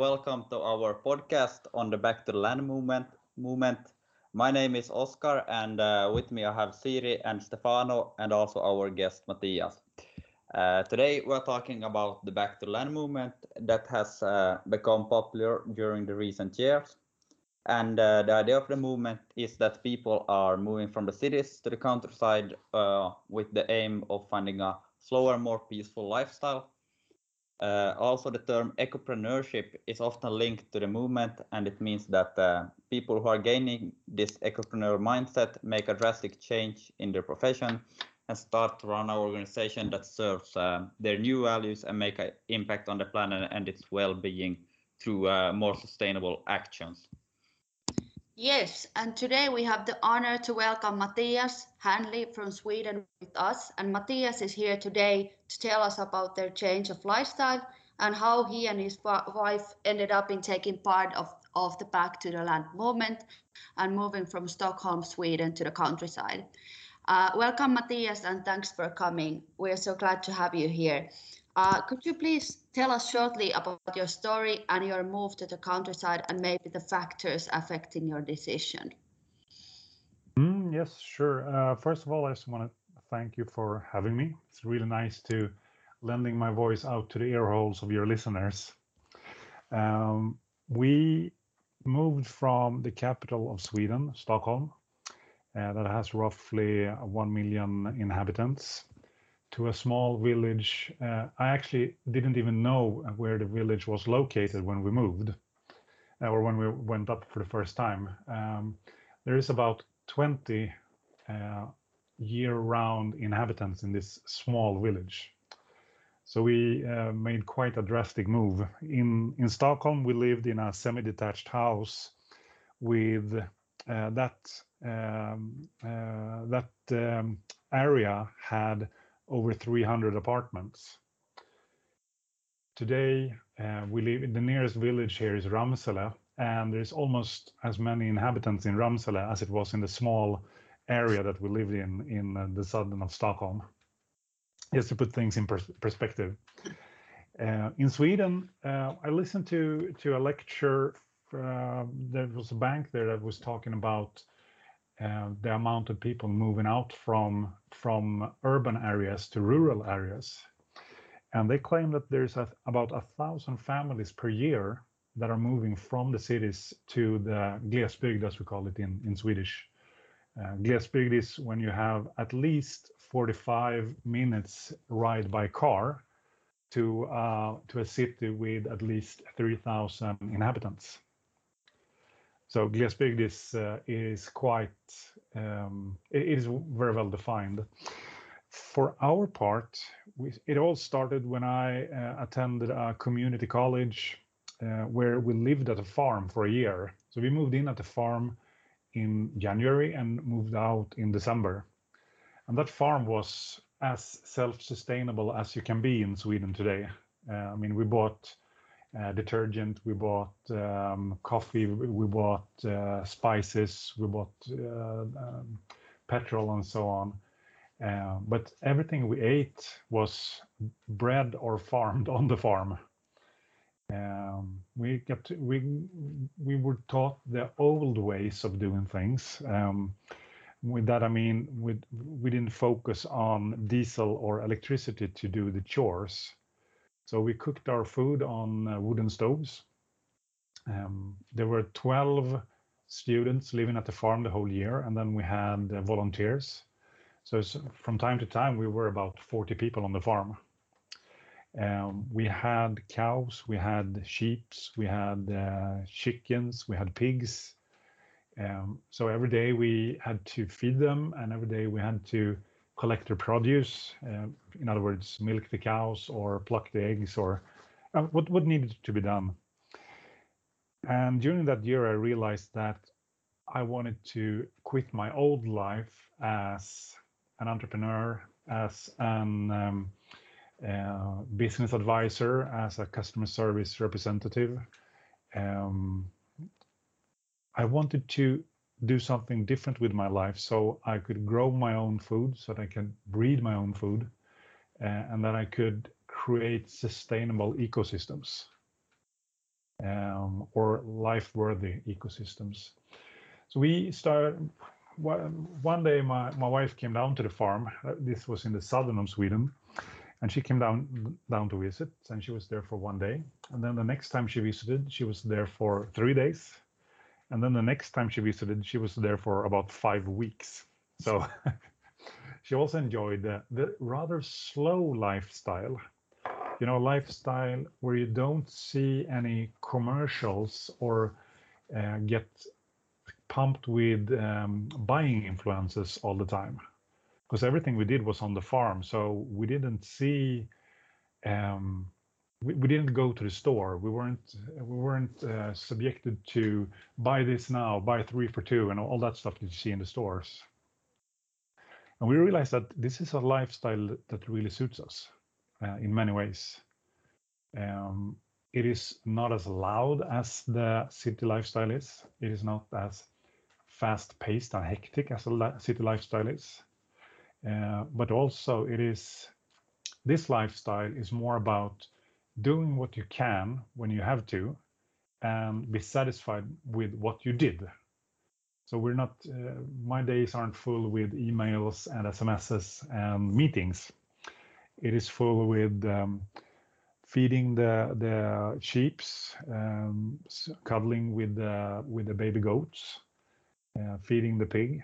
welcome to our podcast on the Back to the Land movement. movement. My name is Oscar, and uh, with me I have Siri and Stefano, and also our guest Matthias. Uh, today we're talking about the Back to the Land movement that has uh, become popular during the recent years. And uh, the idea of the movement is that people are moving from the cities to the countryside uh, with the aim of finding a slower, more peaceful lifestyle. Uh, also, the term ecopreneurship is often linked to the movement, and it means that uh, people who are gaining this ecopreneur mindset make a drastic change in their profession and start to run an organization that serves uh, their new values and make an impact on the planet and its well-being through uh, more sustainable actions. Yes, and today we have the honor to welcome Matthias Hanley from Sweden with us. And Matthias is here today to tell us about their change of lifestyle and how he and his wife ended up in taking part of, of the Back to the Land movement and moving from Stockholm, Sweden to the countryside. Uh, welcome, Matthias, and thanks for coming. We're so glad to have you here. Uh, could you please tell us shortly about your story and your move to the countryside and maybe the factors affecting your decision? Mm, yes, sure. Uh, first of all, I just want to thank you for having me. It's really nice to lending my voice out to the ear holes of your listeners. Um, we moved from the capital of Sweden, Stockholm, uh, that has roughly 1 million inhabitants, to a small village. Uh, I actually didn't even know where the village was located when we moved, uh, or when we went up for the first time. Um, there is about 20 uh, year-round inhabitants in this small village. So we uh, made quite a drastic move. In in Stockholm, we lived in a semi-detached house with uh, that um, that um, area had over 300 apartments. Today, uh, we live in the nearest village here is Ramsele, and there's almost as many inhabitants in Ramsele as it was in the small area that we lived in in uh, the southern of Stockholm. Just to put things in pers perspective. Uh, in Sweden, uh, I listened to to a lecture. Uh, there was a bank there that was talking about the amount of people moving out from from urban areas to rural areas. And they claim that there's a, about a thousand families per year that are moving from the cities to the glesbygd, as we call it in, in Swedish. Uh, glesbygd is when you have at least 45 minutes ride by car to uh, to a city with at least 3,000 inhabitants. So Glesbygd is uh, is quite um, it is very well defined. For our part, it all started when I uh, attended a community college uh, where we lived at a farm for a year. So we moved in at the farm in January and moved out in December. And that farm was as self-sustainable as you can be in Sweden today. I mean, we bought detergent, we bought um, coffee, we bought uh, spices, we bought uh, um, petrol, and so on. Uh, but everything we ate was bred or farmed on the farm. Um, we kept we we were taught the old ways of doing things. Um, with that, I mean, we, we didn't focus on diesel or electricity to do the chores. So we cooked our food on uh, wooden stoves. Um, there were 12 students living at the farm the whole year, and then we had uh, volunteers. So from time to time, we were about 40 people on the farm. Um, we had cows, we had sheep, we had uh, chickens, we had pigs. Um, so every day we had to feed them, and every day we had to collect their produce, uh, in other words, milk the cows or pluck the eggs or uh, what, what needed to be done. And during that year, I realized that I wanted to quit my old life as an entrepreneur, as an um, uh, business advisor, as a customer service representative. Um, I wanted to do something different with my life so I could grow my own food, so that I can breed my own food, uh, and that I could create sustainable ecosystems. um, or life-worthy ecosystems. So we started. One day, my, my wife came down to the farm. This was in the southern of Sweden, and she came down down to visit, and she was there for one day. And then the next time she visited, she was there for three days. And then the next time she visited, she was there for about five weeks. So she also enjoyed the, the rather slow lifestyle. You know lifestyle where you don't see any commercials or uh, get pumped with um, buying influences all the time. Because everything we did was on the farm. So we didn't see um, we, we didn't go to the store we weren't we weren't uh, subjected to buy this now buy three for two and all that stuff that you see in the stores and we realized that this is a lifestyle that really suits us uh, in many ways. Um, it is not as loud as the city lifestyle is. It is not as fast paced and hectic as the city lifestyle is. Uh, but also, it is this lifestyle is more about doing what you can when you have to and be satisfied with what you did. So we're not, uh, my days aren't full with emails and SMSs and meetings it is full with um, feeding the the sheep's, um, cuddling with the with the baby goats, uh, feeding the pig,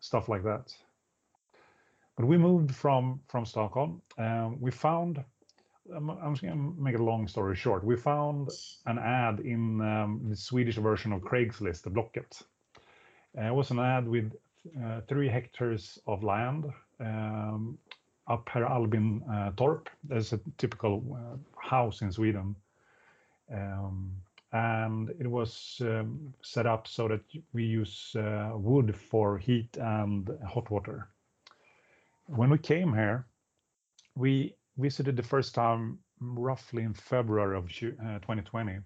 stuff like that. But we moved from from Stockholm. Um, we found. I'm, just going to make a long story short. We found an ad in um, the Swedish version of Craigslist, the Blocket. Uh, it was an ad with uh, three hectares of land um, up Per Albin uh, Torp. There's a typical uh, house in Sweden. Um, and it was um, set up so that we use uh, wood for heat and hot water. When we came here, we visited the first time roughly in February of 2020.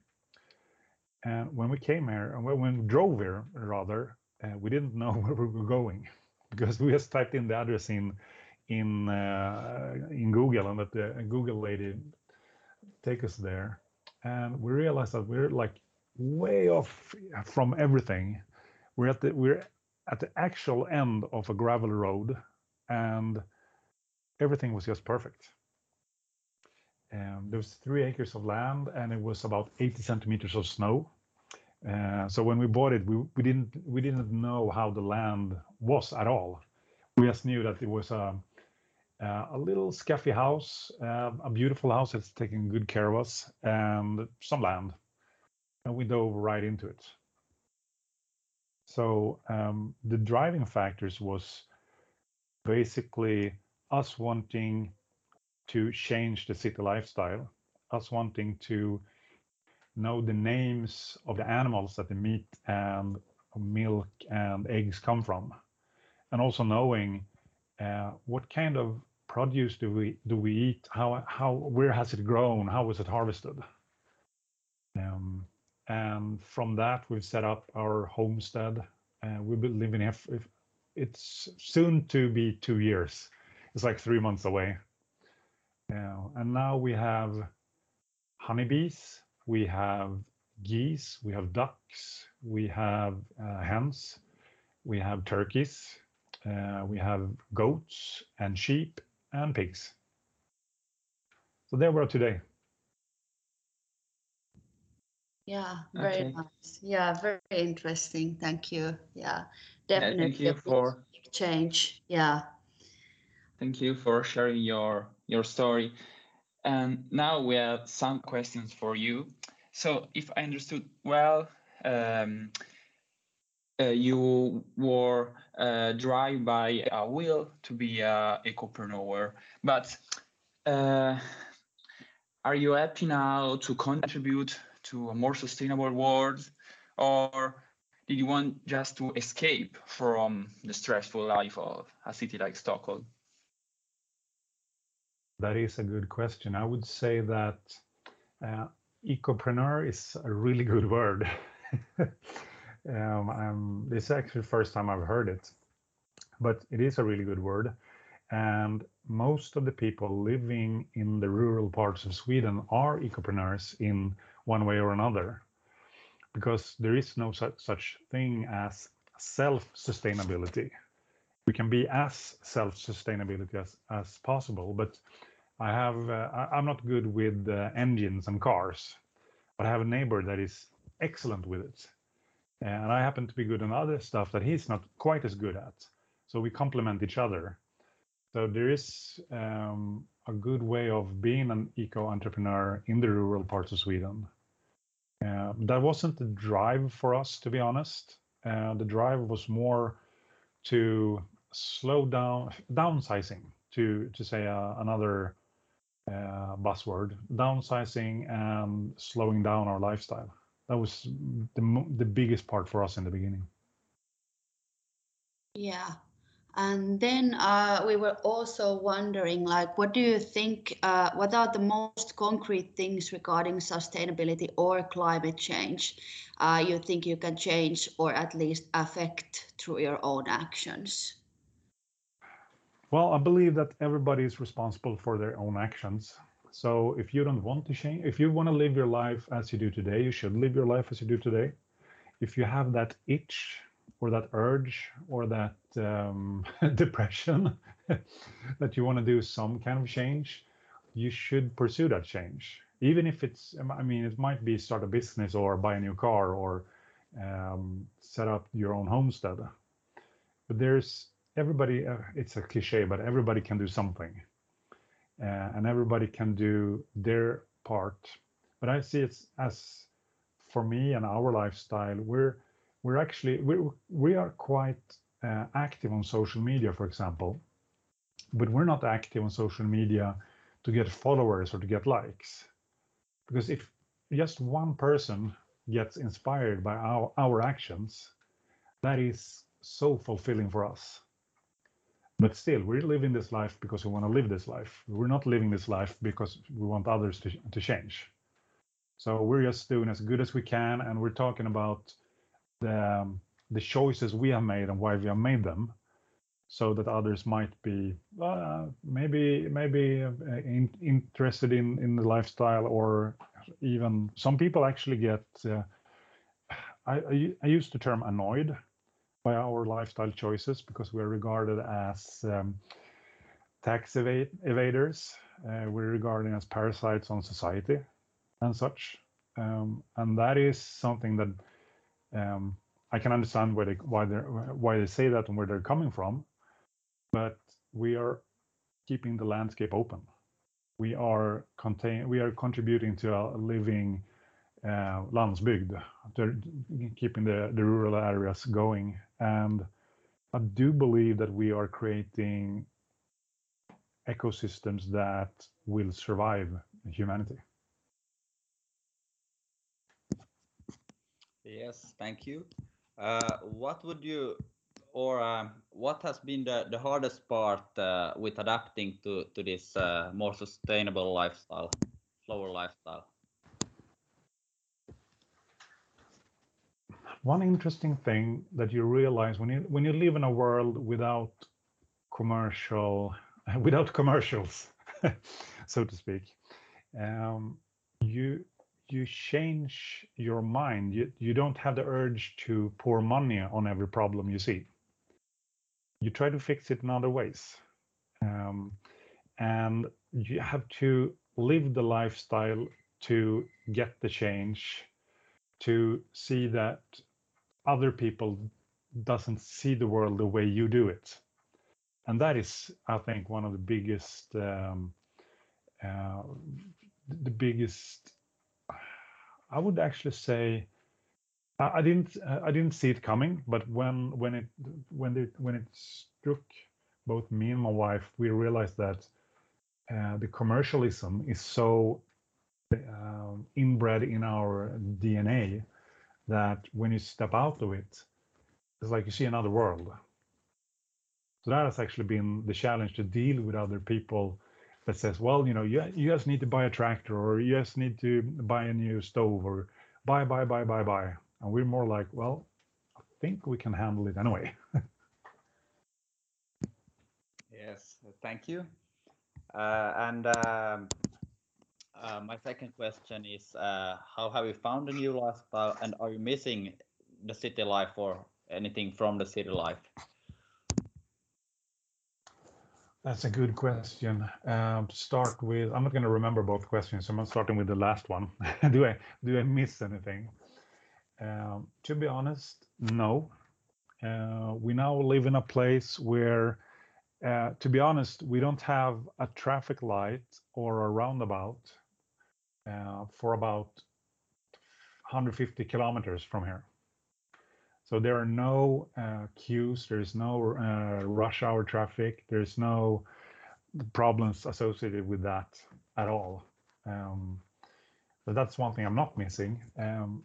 And when we came here, and when we drove here, rather, uh, we didn't know where we were going because we just typed in the address in in uh, in Google and that the Google lady take us there, and we realized that we're like way off from everything. We're at the we're at the actual end of a gravel road, and everything was just perfect. Um, there was three acres of land, and it was about 80 centimeters of snow. Uh, so when we bought it, we, we didn't we didn't know how the land was at all. We just knew that it was a uh, a little scuffy house, uh, a beautiful house that's taking good care of us, and some land. And we dove right into it. So um, the driving factors was basically us wanting to change the city lifestyle, us wanting to know the names of the animals that the meat and milk and eggs come from, and also knowing uh, what kind of produce do we do we eat? How how where has it grown? How was it harvested? Um, and from that, we've set up our homestead. Uh, we've been living here. It's soon to be two years. It's like three months away. And now we have honeybees, we have geese, we have ducks, we have uh, hens, we have turkeys, uh, we have goats and sheep and pigs. So there we are today. Yeah, very okay. nice. Yeah, very interesting. Thank you. Yeah, definitely. Yeah, thank you for change. Yeah. Thank you for sharing your your story. And now we have some questions for you. So, if I understood well, um, uh, you were uh, drive by a will to be a ecopreneur, but uh, are you happy now to contribute to a more sustainable world, or did you want just to escape from the stressful life of a city like Stockholm? That is a good question. I would say that uh, ecopreneur is a really good word. Um, this is actually the first time I've heard it, but it is a really good word. And most of the people living in the rural parts of Sweden are ecopreneurs in one way or another. because there is no such, such thing as self-sustainability. We can be as self-sustainability as, as possible, but I have uh, I, am not good with uh, engines and cars, but I have a neighbor that is excellent with it, and I happen to be good on other stuff that he's not quite as good at. So we complement each other. So there is um, a good way of being an eco entrepreneur in the rural parts of Sweden. Uh, that wasn't the drive for us, to be honest. Uh, the drive was more to slow down, downsizing, to to say uh, another buzzword, downsizing and slowing down our lifestyle. That was the the biggest part for us in the beginning. Yeah, and then uh, we were also wondering, like, what do you think? Uh, what are the most concrete things regarding sustainability or climate change uh, you think you can change or at least affect through your own actions? Well, I believe that everybody is responsible for their own actions. So if you don't want to change, if you want to live your life as you do today, you should live your life as you do today. If you have that itch or that urge or that um, depression that you want to do some kind of change, you should pursue that change. Even if it's, I mean, it might be start a business or buy a new car or um, set up your own homestead. But there's everybody, uh, it's a cliche, but everybody can do something. Uh, and everybody can do their part. But I see it as, for me and our lifestyle, we're we're actually we we are quite uh, active on social media, for example, but we're not active on social media to get followers or to get likes, because if just one person gets inspired by our our actions, that is so fulfilling for us. But still, we're living this life because we want to live this life. We're not living this life because we want others to, to change. So we're just doing as good as we can, and we're talking about the um, the choices we have made and why we have made them so that others might be uh, maybe maybe uh, in, interested in in the lifestyle or even some people actually get uh, I, I, I use the term annoyed by our lifestyle choices because we're regarded as um, tax evade, evaders uh, we're regarded as parasites on society and such um, and that is something that um, I can understand where they why they why they say that and where they're coming from, but we are keeping the landscape open. We are contain we are contributing to a living landsbygd, keeping the, the rural areas going. And I do believe that we are creating ecosystems that will survive humanity. Yes, thank you. Uh, what would you, or um, what has been the, the hardest part uh, with adapting to, to this uh, more sustainable lifestyle, slower lifestyle? One interesting thing that you realize when you when you live in a world without commercial, without commercials, so to speak, um, you you change your mind. You, you don't have the urge to pour money on every problem you see. You try to fix it in other ways. Um, and you have to live the lifestyle to get the change, to see that other people doesn't see the world the way you do it. And that is, I think, one of the biggest um, uh, the biggest I would actually say I, I didn't uh, I didn't see it coming, but when when it when it when it struck both me and my wife, we realized that uh, the commercialism is so uh, inbred in our DNA that when you step out of it, it's like you see another world. So that has actually been the challenge to deal with other people that says, well, you know, you, you just need to buy a tractor or you just need to buy a new stove or buy, buy, buy, buy, buy. And we're more like, well, I think we can handle it anyway. yes, thank you. Uh, and um, uh, my second question is uh, how have you found a new lifestyle and are you missing the city life or anything from the city life? That's a good question. Um, start with, I'm not going to remember both questions, so I'm starting with the last one. do I do I miss anything? Um, to be honest, no. Uh, we now live in a place where, uh, to be honest, we don't have a traffic light or a roundabout uh, for about 150 kilometers from here. So there are no uh, queues, there's no uh, rush hour traffic, there's no problems associated with that at all. Um, so that's one thing I'm not missing. Um,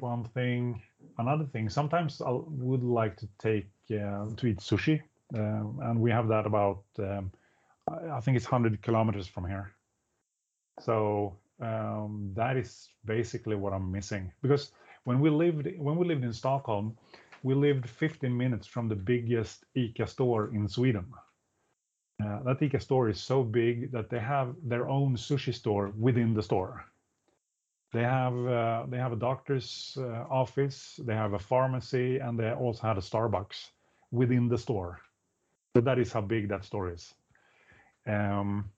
one thing, another thing, sometimes I would like to take uh, to eat sushi, um, and we have that about, um, I think it's 100 kilometers from here. So um, that is basically what I'm missing because when we lived when we lived in Stockholm, we lived 15 minutes from the biggest ICA store in Sweden. Uh, that ICA store is so big that they have their own sushi store within the store. They have uh, they have a doctor's uh, office, they have a pharmacy, and they also had a Starbucks within the store. So that is how big that store is. Um,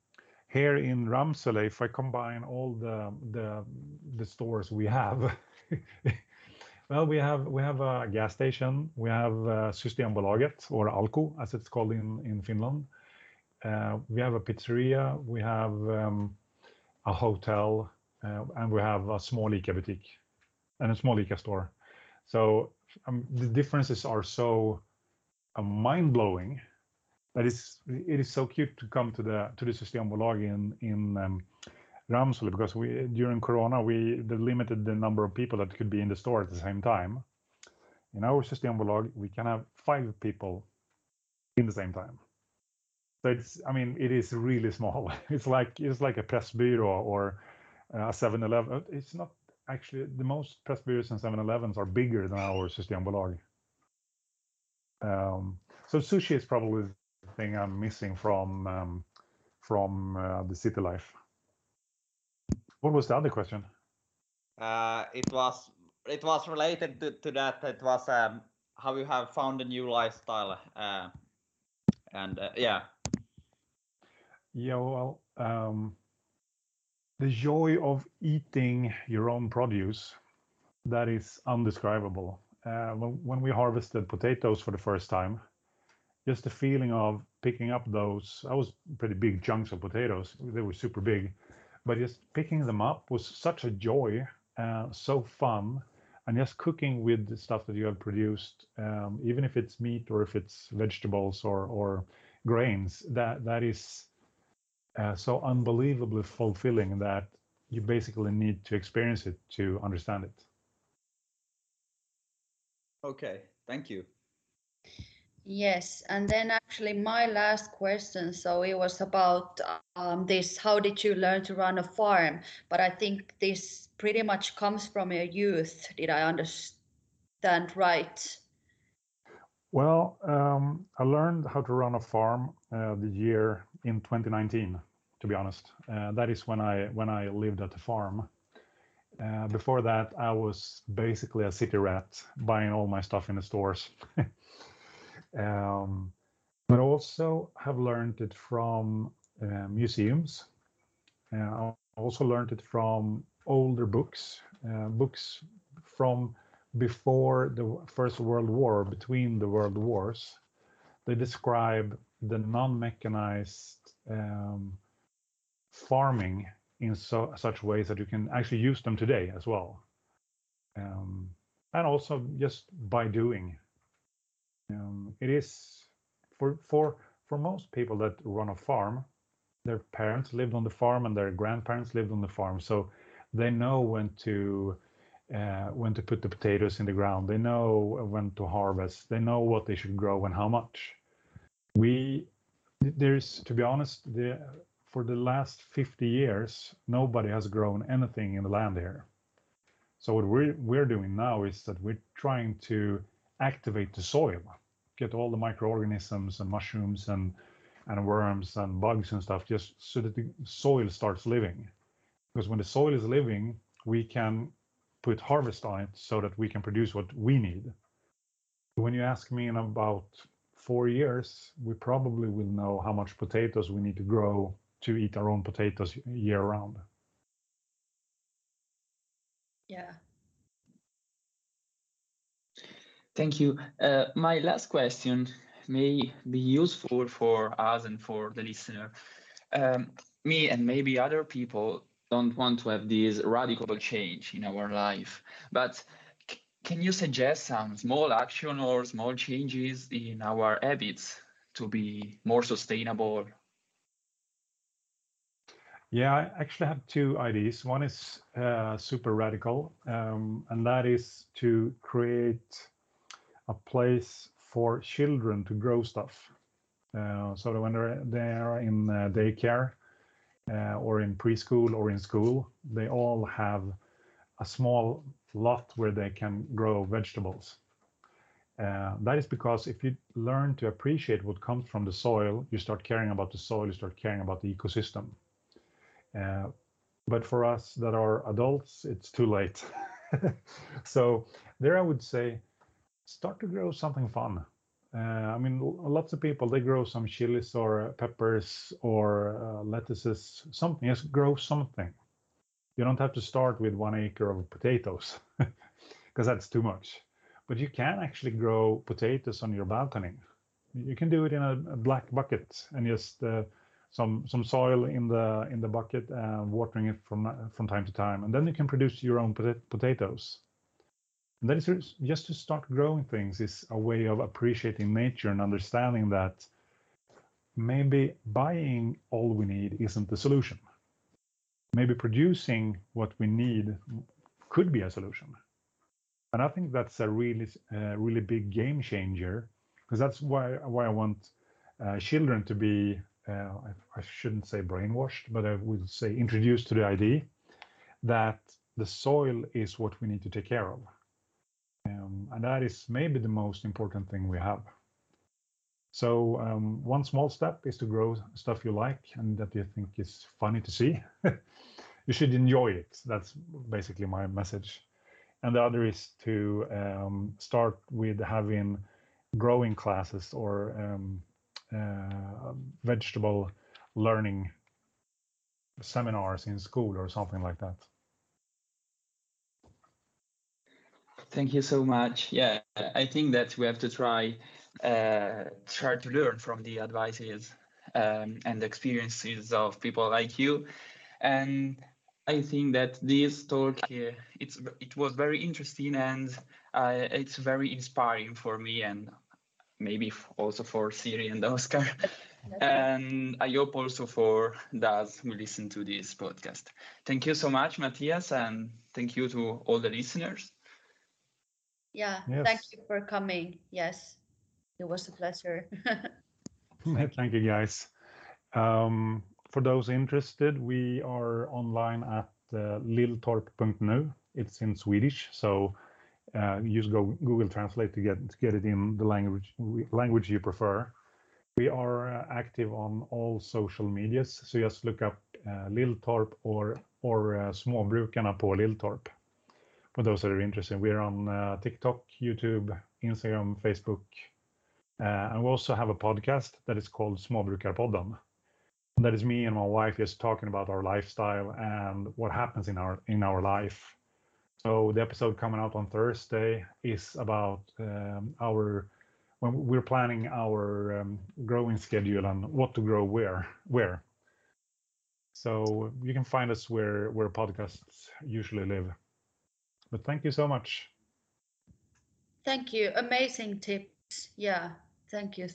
here in Ramsele, if I combine all the the, stores we have, well, we have we have a gas station, we have Systembolaget or Alko, as it's called in in Finland. Uh, we have a pizzeria, we have um, a hotel, uh, and we have a small ICA boutique and a small ICA store. So um, the differences are so uh, mind blowing that is it is so cute to come to the to the Systembolag in in um, because we during Corona we limited the number of people that could be in the store at the same time. In our Systembolag, we can have five people in the same time. So it's I mean it is really small. It's like it's like a Pressbyrå or a 7-Eleven. It's not actually the most Pressbyrås and 7-Elevens are bigger than our Systembolag. Um, so sushi is probably thing I'm missing from um, from uh, the city life. What was the other question? Uh, it was it was related to, to that. It was um, how you have found a new lifestyle, uh, and uh, yeah. Yeah, well, um, the joy of eating your own produce that is undescribable. Uh, when, when we harvested potatoes for the first time, just the feeling of picking up those i was pretty big chunks of potatoes. They were super big but just picking them up was such a joy uh, so fun and just cooking with the stuff that you have produced um, even if it's meat or if it's vegetables or or grains that that is uh, so unbelievably fulfilling that you basically need to experience it to understand it. Okay thank you Yes, and then actually my last question, so it was about um, this, how did you learn to run a farm? But I think this pretty much comes from your youth. Did I understand right? Well, um, I learned how to run a farm uh, the year in 2019, to be honest. Uh, that is when I when I lived at the farm. Uh, before that, I was basically a city rat, buying all my stuff in the stores. Um, but also have learned it from uh, museums. Uh, I also learned it from older books, uh, books from before the First World War, between the world wars. They describe the non-mechanized um, farming in so, such ways that you can actually use them today as well. Um, and also just by doing um, it is for for for most people that run a farm, their parents lived on the farm and their grandparents lived on the farm, so they know when to uh, when to put the potatoes in the ground. They know when to harvest. They know what they should grow and how much. We there's to be honest, the for the last 50 years, nobody has grown anything in the land here. So what we're we're doing now is that we're trying to activate the soil, get all the microorganisms and mushrooms and and worms and bugs and stuff just so that the soil starts living. because when the soil is living, we can put harvest on it so that we can produce what we need. When you ask me in about four years, we probably will know how much potatoes we need to grow to eat our own potatoes year round. Yeah. Thank you. Uh, my last question may be useful for us and for the listener. Um, me and maybe other people don't want to have this radical change in our life, but can you suggest some small action or small changes in our habits to be more sustainable? Yeah, I actually have two ideas. One is uh, super radical, um, and that is to create a place for children to grow stuff. Uh, so that when they're, they are in uh, daycare uh, or in preschool or in school, they all have a small lot where they can grow vegetables. Uh, that is because if you learn to appreciate what comes from the soil, you start caring about the soil, you start caring about the ecosystem. Uh, but for us that are adults, it's too late. so there I would say, start to grow something fun. Uh, I mean, lots of people they grow some chilies or peppers or uh, lettuces, something. Just grow something you don't have to start with one acre of potatoes because that's too much. But you can actually grow potatoes on your balcony. You can do it in a, a black bucket and just uh, some some soil in the in the bucket and watering it from from time to time, and then you can produce your own pot potatoes. And that is just to start growing things is a way of appreciating nature and understanding that maybe buying all we need isn't the solution maybe producing what we need could be a solution. And I think that's a really, uh, really big game changer because that's why why I want uh, children to be, uh, I, I, shouldn't say brainwashed, but I would say introduced to the idea that the soil is what we need to take care of. Um, and that is maybe the most important thing we have. So um, one small step is to grow stuff you like and that you think is funny to see. you should enjoy it. That's basically my message. And the other is to um, start with having growing classes or um, uh, vegetable learning seminars in school or something like that. Thank you so much. Yeah, I think that we have to try uh, try to learn from the advices um, and experiences of people like you. And I think that this talk uh, it's it was very interesting and uh, it's very inspiring for me and maybe also for Siri and Oscar. and I hope also for those who listen to this podcast. Thank you so much, Matthias, and thank you to all the listeners. Yeah, yes. thank you for coming. Yes. It was a pleasure. Thank you, guys. Um, for those interested, we are online at uh, lilltorp.nu. It's in Swedish, so uh, use go, Google Translate to get to get it in the language language you prefer. We are uh, active on all social medias, so just look up uh, Lilltorp or or uh, Småbrukarna på Lilltorp. For those that are interested, we're on uh, TikTok, YouTube, Instagram, Facebook, uh, and we also have a podcast that is called Småbrukarpodden. That is me and my wife just talking about our lifestyle and what happens in our in our life. So the episode coming out on Thursday is about um, our when we're planning our um, growing schedule and what to grow where where. So you can find us where where podcasts usually live. But thank you so much. Thank you. Amazing tips. Yeah. Thank you.